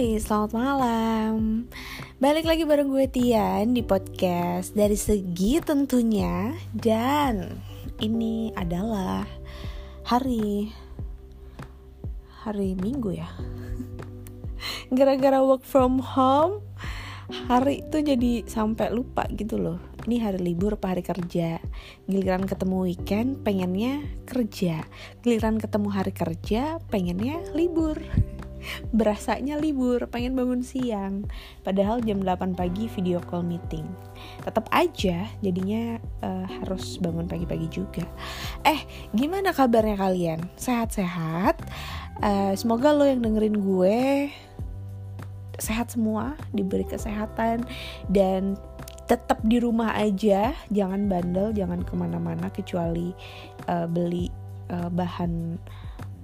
Hai, selamat malam. Balik lagi bareng gue Tian di podcast Dari segi tentunya. Dan ini adalah hari Hari Minggu ya. Gara-gara work from home Hari itu jadi sampai lupa gitu loh. Ini hari libur apa hari kerja? Giliran ketemu weekend pengennya kerja. Giliran ketemu hari kerja pengennya libur berasanya libur, pengen bangun siang. Padahal jam 8 pagi video call meeting. Tetap aja jadinya uh, harus bangun pagi-pagi juga. Eh, gimana kabarnya kalian? Sehat-sehat? Uh, semoga lo yang dengerin gue sehat semua, diberi kesehatan dan tetap di rumah aja, jangan bandel, jangan ke mana-mana kecuali uh, beli uh, bahan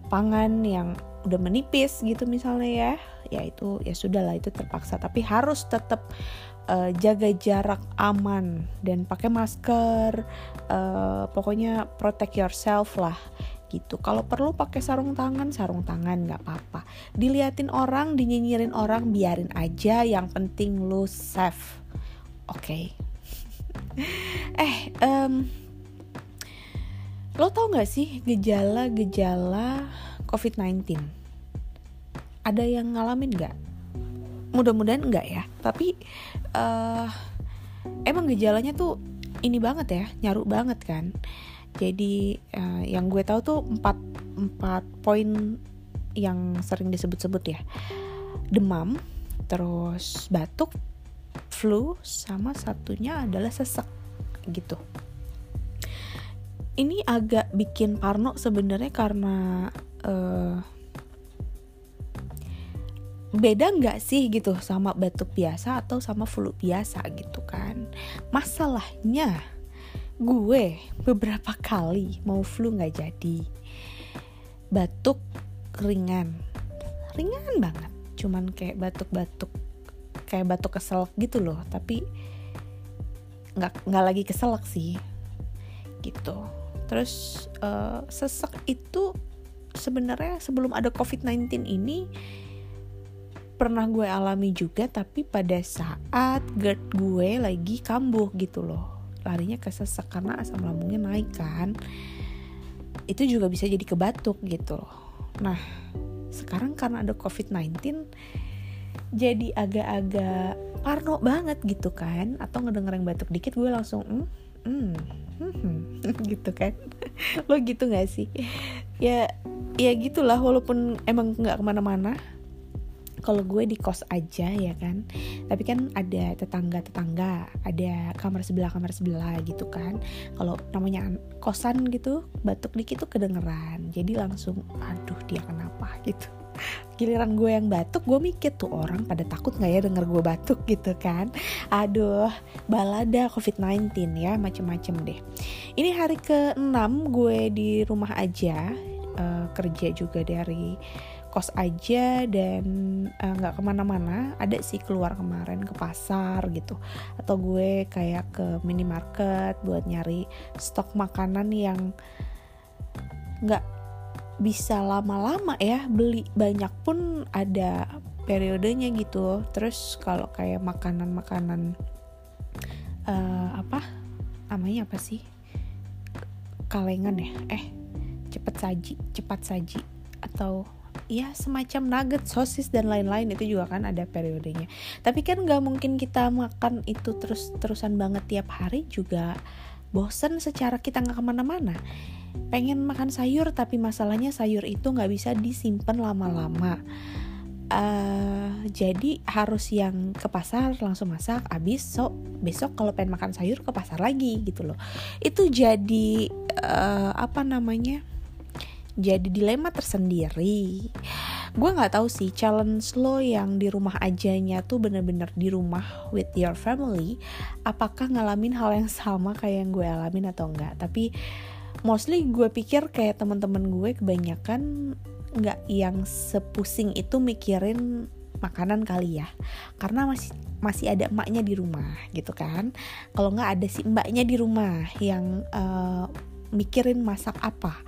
pangan yang udah menipis gitu misalnya ya ya itu ya sudahlah itu terpaksa tapi harus tetap uh, jaga jarak aman dan pakai masker uh, pokoknya protect yourself lah gitu kalau perlu pakai sarung tangan sarung tangan nggak apa-apa diliatin orang dinyinyirin orang biarin aja yang penting lu safe oke okay. eh um, lo tau gak sih gejala-gejala COVID-19? Ada yang ngalamin gak? Mudah-mudahan enggak ya. Tapi uh, emang gejalanya tuh ini banget ya, nyaru banget kan. Jadi uh, yang gue tahu tuh empat empat poin yang sering disebut-sebut ya. Demam, terus batuk, flu, sama satunya adalah sesek gitu ini agak bikin parno sebenarnya karena uh, beda nggak sih gitu sama batuk biasa atau sama flu biasa gitu kan? Masalahnya gue beberapa kali mau flu nggak jadi. Batuk ringan. Ringan banget. Cuman kayak batuk-batuk kayak batuk keselak gitu loh. Tapi nggak nggak lagi keselak sih. Gitu. Terus uh, sesek itu sebenarnya sebelum ada COVID-19 ini pernah gue alami juga tapi pada saat GERD gue lagi kambuh gitu loh. Larinya ke sesek karena asam lambungnya naik kan. Itu juga bisa jadi kebatuk gitu loh. Nah sekarang karena ada COVID-19 jadi agak-agak parno banget gitu kan. Atau ngedenger yang batuk dikit gue langsung hmm, hmm, hmm, hmm gitu kan. Lo gitu gak sih? Ya ya gitulah walaupun emang nggak ke mana-mana kalau gue di kos aja ya kan? Tapi kan ada tetangga-tetangga ada kamar sebelah kamar sebelah gitu kan. Kalau namanya kosan gitu batuk dikit tuh kedengeran. Jadi langsung aduh dia kenapa? gitu. Giliran gue yang batuk gue mikir tuh orang pada takut nggak ya denger gue batuk? gitu kan. Aduh balada covid-19 ya macem-macem deh. Ini hari ke-6 gue di rumah aja uh, kerja juga dari kos aja dan eh, nggak uh, ke mana-mana. Ada sih keluar kemarin ke pasar gitu. Atau gue kayak ke minimarket buat nyari stok makanan yang nggak bisa lama-lama ya beli. Banyak pun ada periodenya gitu. Terus kalau kayak makanan-makanan uh, apa namanya apa sih? Kalengan ya? Eh cepet saji cepat saji atau ya semacam nugget sosis dan lain-lain itu juga kan ada periodenya. Tapi kan nggak mungkin kita makan itu terus terusan banget tiap hari juga bosen secara kita nggak ke mana-mana. Pengen makan sayur tapi masalahnya sayur itu nggak bisa disimpan lama-lama. Uh, jadi harus yang ke pasar langsung masak abis so besok kalau pengen makan sayur ke pasar lagi gitu loh. Itu jadi uh, apa namanya jadi dilema tersendiri. Gue nggak tahu sih challenge lo yang di rumah ajanya tuh bener-bener di rumah with your family apakah ngalamin hal yang sama kayak yang gue alamin atau enggak tapi mostly gue pikir kayak teman-teman gue kebanyakan nggak yang sepusing itu mikirin makanan kali ya. Karena masih masih ada emaknya di rumah gitu kan. Kalau nggak ada si mbaknya di rumah yang uh, mikirin masak apa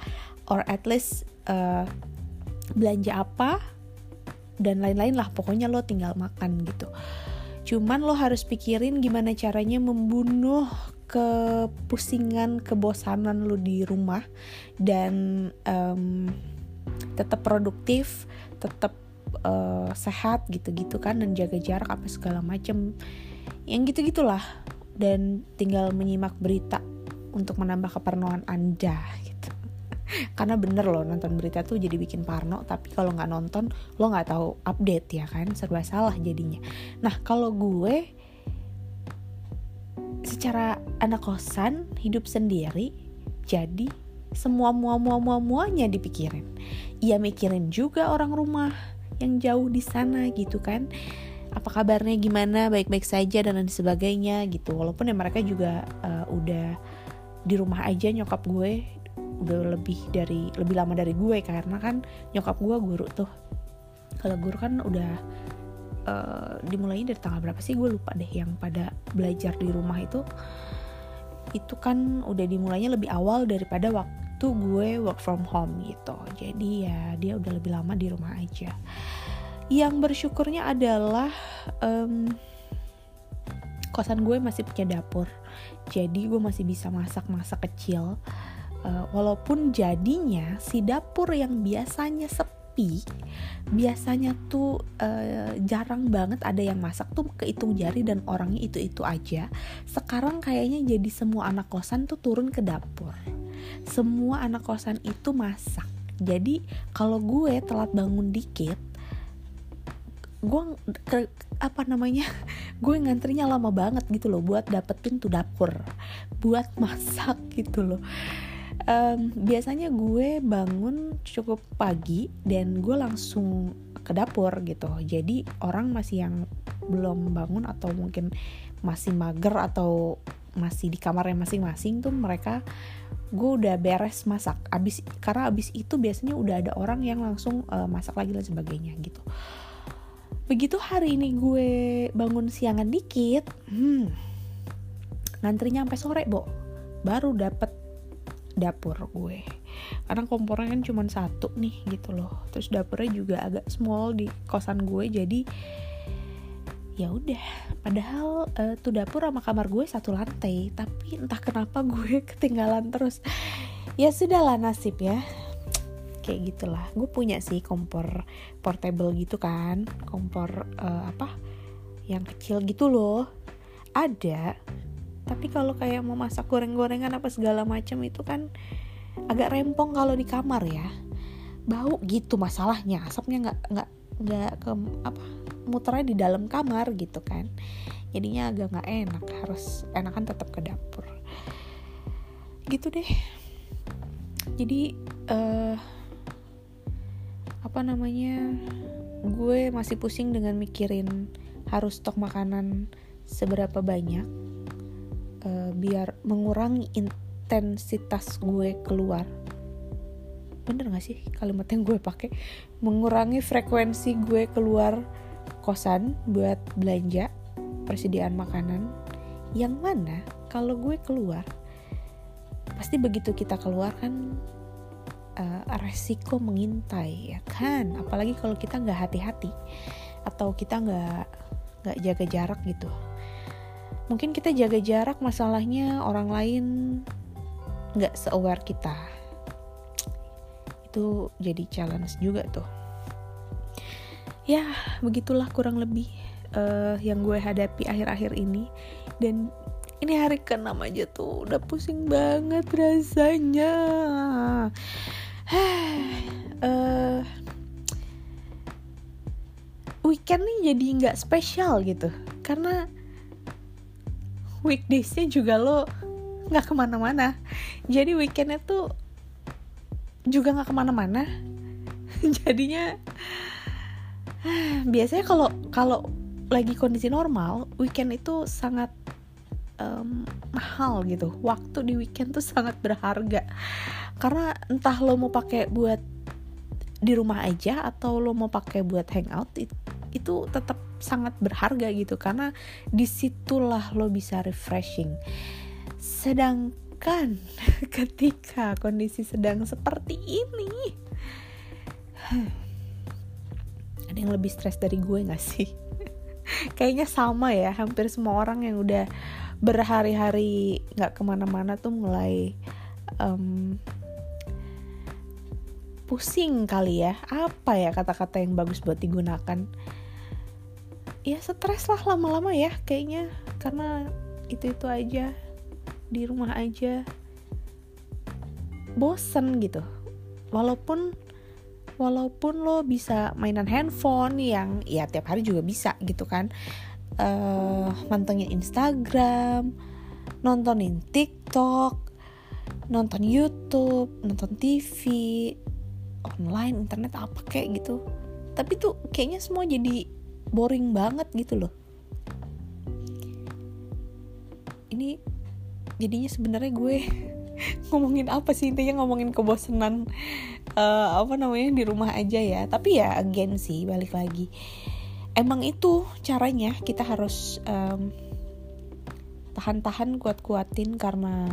or at least uh, belanja apa dan lain-lain lah pokoknya lo tinggal makan gitu. Cuman lo harus pikirin gimana caranya membunuh kepusingan kebosanan lo di rumah dan um, tetap produktif tetap uh, sehat gitu-gitu kan dan jaga jarak apa segala macem. Yang gitu gitulah dan tinggal menyimak berita untuk menambah keparnoan anda karena bener loh nonton berita tuh jadi bikin parno tapi kalau nggak nonton lo nggak tahu update ya kan? Serba salah jadinya. Nah kalau gue secara anak kosan hidup sendiri jadi semua mua mua mua muanya dipikirin. Ia mikirin juga orang rumah yang jauh di sana gitu kan. Apa kabarnya gimana baik-baik saja dan lain sebagainya gitu. Walaupun ya mereka juga uh, udah di rumah aja nyokap gue udah lebih dari lebih lama dari gue karena kan nyokap gue guru tuh. Kalau guru kan udah uh, dimulainya dari tanggal berapa sih? Gue lupa deh yang pada belajar di rumah itu. Itu kan udah dimulainya lebih awal daripada waktu gue work from home gitu. Jadi ya dia udah lebih lama di rumah aja. Yang bersyukurnya adalah um, kosan gue masih punya dapur. Jadi gue masih bisa masak-masak kecil. uh, walaupun jadinya si dapur yang biasanya sepi biasanya tuh uh, jarang banget ada yang masak tuh kehitung jari dan orangnya itu itu aja. Sekarang kayaknya jadi semua anak kosan tuh turun ke dapur. Semua anak kosan itu masak. Jadi kalau gue telat bangun dikit gue ke, apa namanya gue ngantrinya lama banget gitu loh buat dapetin tuh dapur. Buat masak gitu loh um, biasanya gue bangun cukup pagi dan gue langsung ke dapur gitu. Jadi orang masih yang belum bangun atau mungkin masih mager atau masih di kamarnya masing-masing tuh mereka gue udah beres masak. Abis karena abis itu biasanya udah ada orang yang langsung uh, masak lagi dan sebagainya gitu. Begitu hari ini gue bangun siangan dikit hmm, ngantrinya sampai sore bo. Baru dapet dapur gue. Karena kompornya kan cuma satu nih gitu loh. Terus dapurnya juga agak small di kosan gue jadi ya udah. Padahal uh, tuh dapur sama kamar gue satu lantai tapi entah kenapa gue ketinggalan terus. Ya sudahlah nasib ya. Kayak gitulah. Gue punya sih kompor portable gitu kan. Kompor uh, apa? Yang kecil gitu loh. Ada tapi kalau kayak mau masak goreng-gorengan apa segala macam itu kan agak rempong kalau di kamar ya. Bau gitu masalahnya asapnya nggak nggak nggak ke apa muternya di dalam kamar gitu kan. Jadinya agak nggak enak harus enakan tetap ke dapur. Gitu deh. Jadi uh, apa namanya gue masih pusing dengan mikirin harus stok makanan seberapa banyak uh, biar mengurangi intensitas gue keluar. Bener gak sih kalimat yang gue pakai? Mengurangi frekuensi gue keluar kosan buat belanja persediaan makanan. Yang mana kalau gue keluar pasti begitu kita keluar kan uh, resiko mengintai ya kan? Apalagi kalau kita nggak hati-hati atau kita nggak nggak jaga jarak gitu mungkin kita jaga jarak masalahnya orang lain nggak se-aware kita. Itu jadi challenge juga tuh. Ya begitulah kurang lebih uh, yang gue hadapi akhir-akhir ini. Dan ini hari ke-6 aja tuh udah pusing banget rasanya. Uh, weekend nih jadi nggak spesial gitu. Karena weekdaysnya juga lo nggak ke mana-mana. Jadi weekendnya tuh juga nggak ke mana-mana. Jadinya biasanya kalau kalau lagi kondisi normal weekend itu sangat um, mahal gitu. Waktu di weekend tuh sangat berharga. Karena entah lo mau pakai buat di rumah aja atau lo mau pakai buat hangout itu tetap sangat berharga gitu karena di situlah lo bisa refreshing. Sedangkan ketika kondisi sedang seperti ini ada yang lebih stres dari gue gak sih? Kayaknya sama ya hampir semua orang yang udah berhari-hari nggak ke mana-mana tuh mulai um, pusing kali ya. Apa ya kata-kata yang bagus buat digunakan ya stres lah lama-lama ya kayaknya. Karena itu itu aja di rumah aja. Bosen gitu. Walaupun walaupun lo bisa mainan handphone yang ya tiap hari juga bisa gitu kan. Uh, mantengin Instagram nontonin TikTok nonton YouTube nonton TV online internet apa kayak gitu. Tapi tuh kayaknya semua jadi boring banget gitu loh. Ini jadinya sebenarnya gue ngomongin apa sih? Intinya ngomongin kebosanan uh, apa namanya di rumah aja ya. Tapi ya again sih balik lagi. Emang itu caranya kita harus um, tahan-tahan kuat-kuatin karena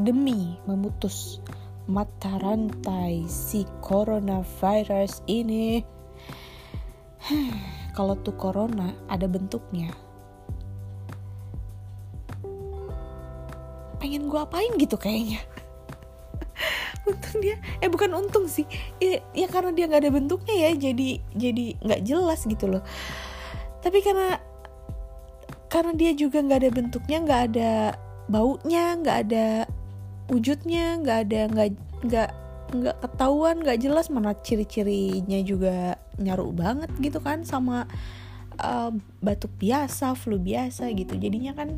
demi memutus mata rantai si coronavirus ini kalau tuh corona ada bentuknya. Pengen gue apain gitu kayaknya. Untung dia eh bukan untung sih. Ya, ya karena dia nggak ada bentuknya ya jadi jadi nggak jelas gitu loh. Tapi karena karena dia juga nggak ada bentuknya nggak ada baunya nggak ada wujudnya nggak ada nggak nggak nggak ketahuan nggak jelas mana ciri-cirinya juga nyaru banget gitu kan sama uh, batuk biasa flu biasa gitu. Jadinya kan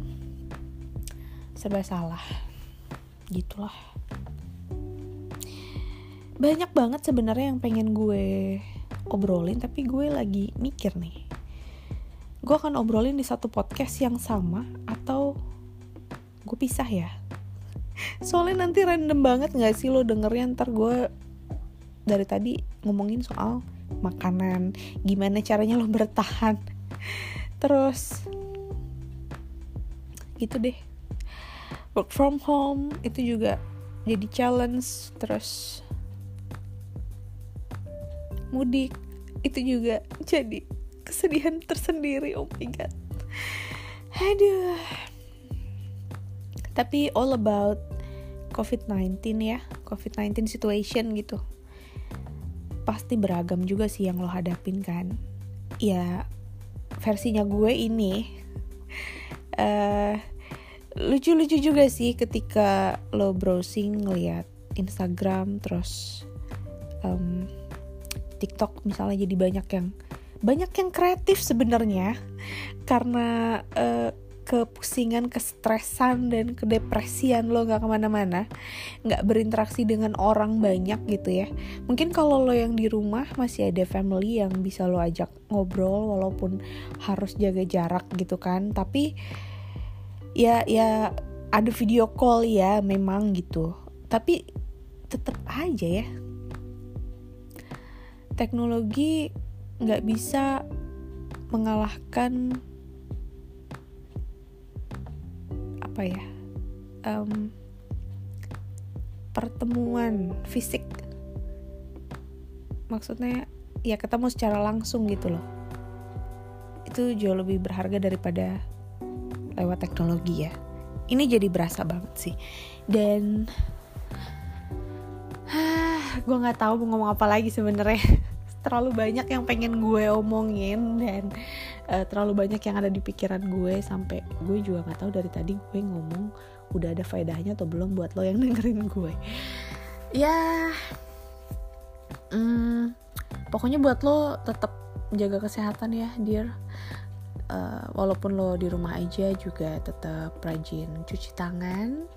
serba salah. Gitulah. Banyak banget sebenarnya yang pengen gue obrolin tapi gue lagi mikir nih. Gue akan obrolin di satu podcast yang sama atau gue pisah ya soalnya nanti random banget gak sih lo dengernya? Ntar gue dari tadi ngomongin soal makanan. Gimana caranya lo bertahan? Terus gitu deh. Work from home itu juga jadi challenge. Terus mudik itu juga jadi kesedihan tersendiri. Oh my god. Aduh tapi all about COVID-19 ya. COVID-19 situation gitu. Pasti beragam juga sih yang lo hadapin kan. Ya versinya gue ini uh, lucu-lucu juga sih ketika lo browsing ngeliat Instagram terus um, TikTok misalnya jadi banyak yang banyak yang kreatif sebenarnya. Karena uh, kepusingan, kestresan dan kedepresian lo nggak ke mana-mana, nggak berinteraksi dengan orang banyak gitu ya. Mungkin kalau lo yang di rumah masih ada family yang bisa lo ajak ngobrol walaupun harus jaga jarak gitu kan. Tapi ya ya ada video call ya memang gitu. Tapi tetap aja ya teknologi nggak bisa mengalahkan apa ya um, pertemuan fisik. Maksudnya ya ketemu secara langsung gitu loh. Itu jauh lebih berharga daripada lewat teknologi ya. Ini jadi berasa banget sih. Dan gue nggak tahu mau ngomong apa lagi sebenarnya. Terlalu banyak yang pengen gue omongin dan uh, terlalu banyak yang ada di pikiran gue sampai gue juga nggak tahu dari tadi gue ngomong udah ada faedahnya atau belum buat lo yang dengerin gue. Ya hmm, pokoknya buat lo tetap jaga kesehatan ya dear. Uh, walaupun lo di rumah aja juga tetap rajin cuci tangan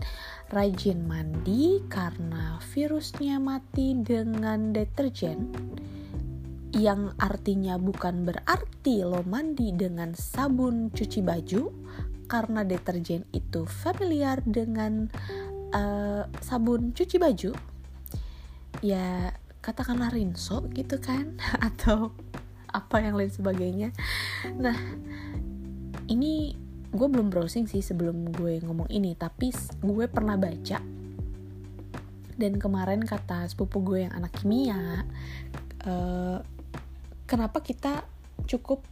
rajin mandi karena virusnya mati dengan deterjen yang artinya bukan berarti lo mandi dengan sabun cuci baju karena deterjen itu familiar dengan uh, sabun cuci baju ya katakanlah rinso gitu kan atau apa yang lain sebagainya. Nah ini gue belum browsing sih sebelum gue ngomong ini tapi gue pernah baca. Dan kemarin kata sepupu gue yang anak kimia uh, kenapa kita cukup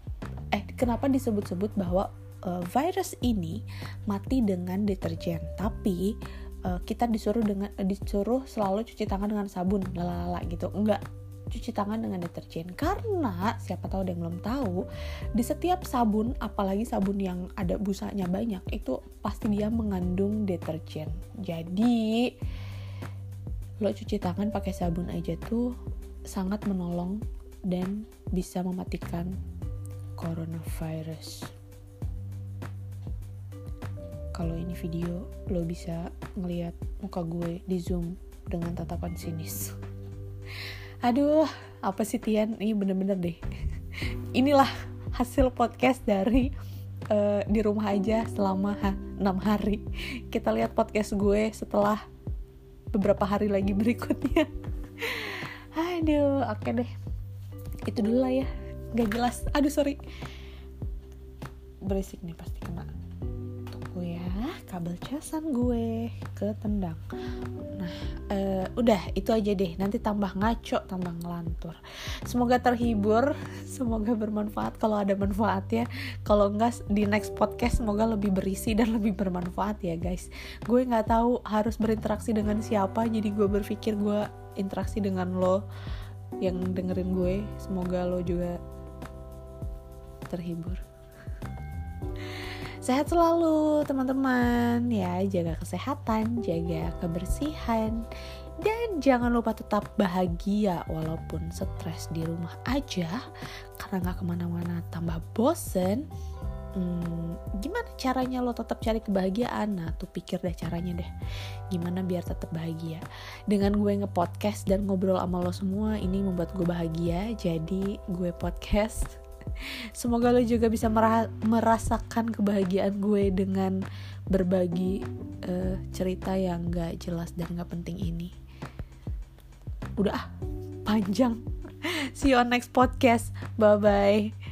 eh kenapa disebut-sebut bahwa uh, virus ini mati dengan deterjen. Tapi uh, kita disuruh dengan uh, disuruh selalu cuci tangan dengan sabun lalala gitu. Enggak cuci tangan dengan deterjen. Karena siapa tahu ada yang belum tahu di setiap sabun apalagi sabun yang ada busanya banyak itu pasti dia mengandung deterjen. Jadi lo cuci tangan pakai sabun aja tuh sangat menolong dan bisa mematikan coronavirus. Kalau ini video lo bisa ngeliat muka gue di zoom dengan tatapan sinis. Aduh apa sih Tian? Ini bener-bener deh. Inilah hasil podcast dari uh, di rumah aja selama ha, 6 hari. Kita lihat podcast gue setelah beberapa hari lagi berikutnya. Aduh oke okay deh itu dulu lah ya. Gak jelas. Aduh sorry. Berisik nih pasti kena. Gue ya. Kabel casan gue ketendang nah uh, udah itu aja deh. Nanti tambah ngaco tambah ngelantur. Semoga terhibur semoga bermanfaat. Kalau ada manfaatnya kalau enggak di next podcast semoga lebih berisi dan lebih bermanfaat ya guys. Gue nggak tahu harus berinteraksi dengan siapa jadi gue berpikir gue interaksi dengan lo yang dengerin gue. Semoga lo juga terhibur. Sehat selalu teman-teman. Ya, jaga kesehatan, jaga kebersihan, dan jangan lupa tetap bahagia walaupun stres di rumah aja. Karena nggak ke mana-mana tambah bosen. Hmm, gimana caranya lo tetap cari kebahagiaan? Nah tuh pikir deh caranya deh Gimana biar tetap bahagia Dengan gue nge-podcast dan ngobrol sama lo semua Ini membuat gue bahagia Jadi gue podcast Semoga lo juga bisa merasakan kebahagiaan gue dengan berbagi uh, cerita yang gak jelas dan gak penting ini. Udah, panjang. See you on next podcast. Bye bye.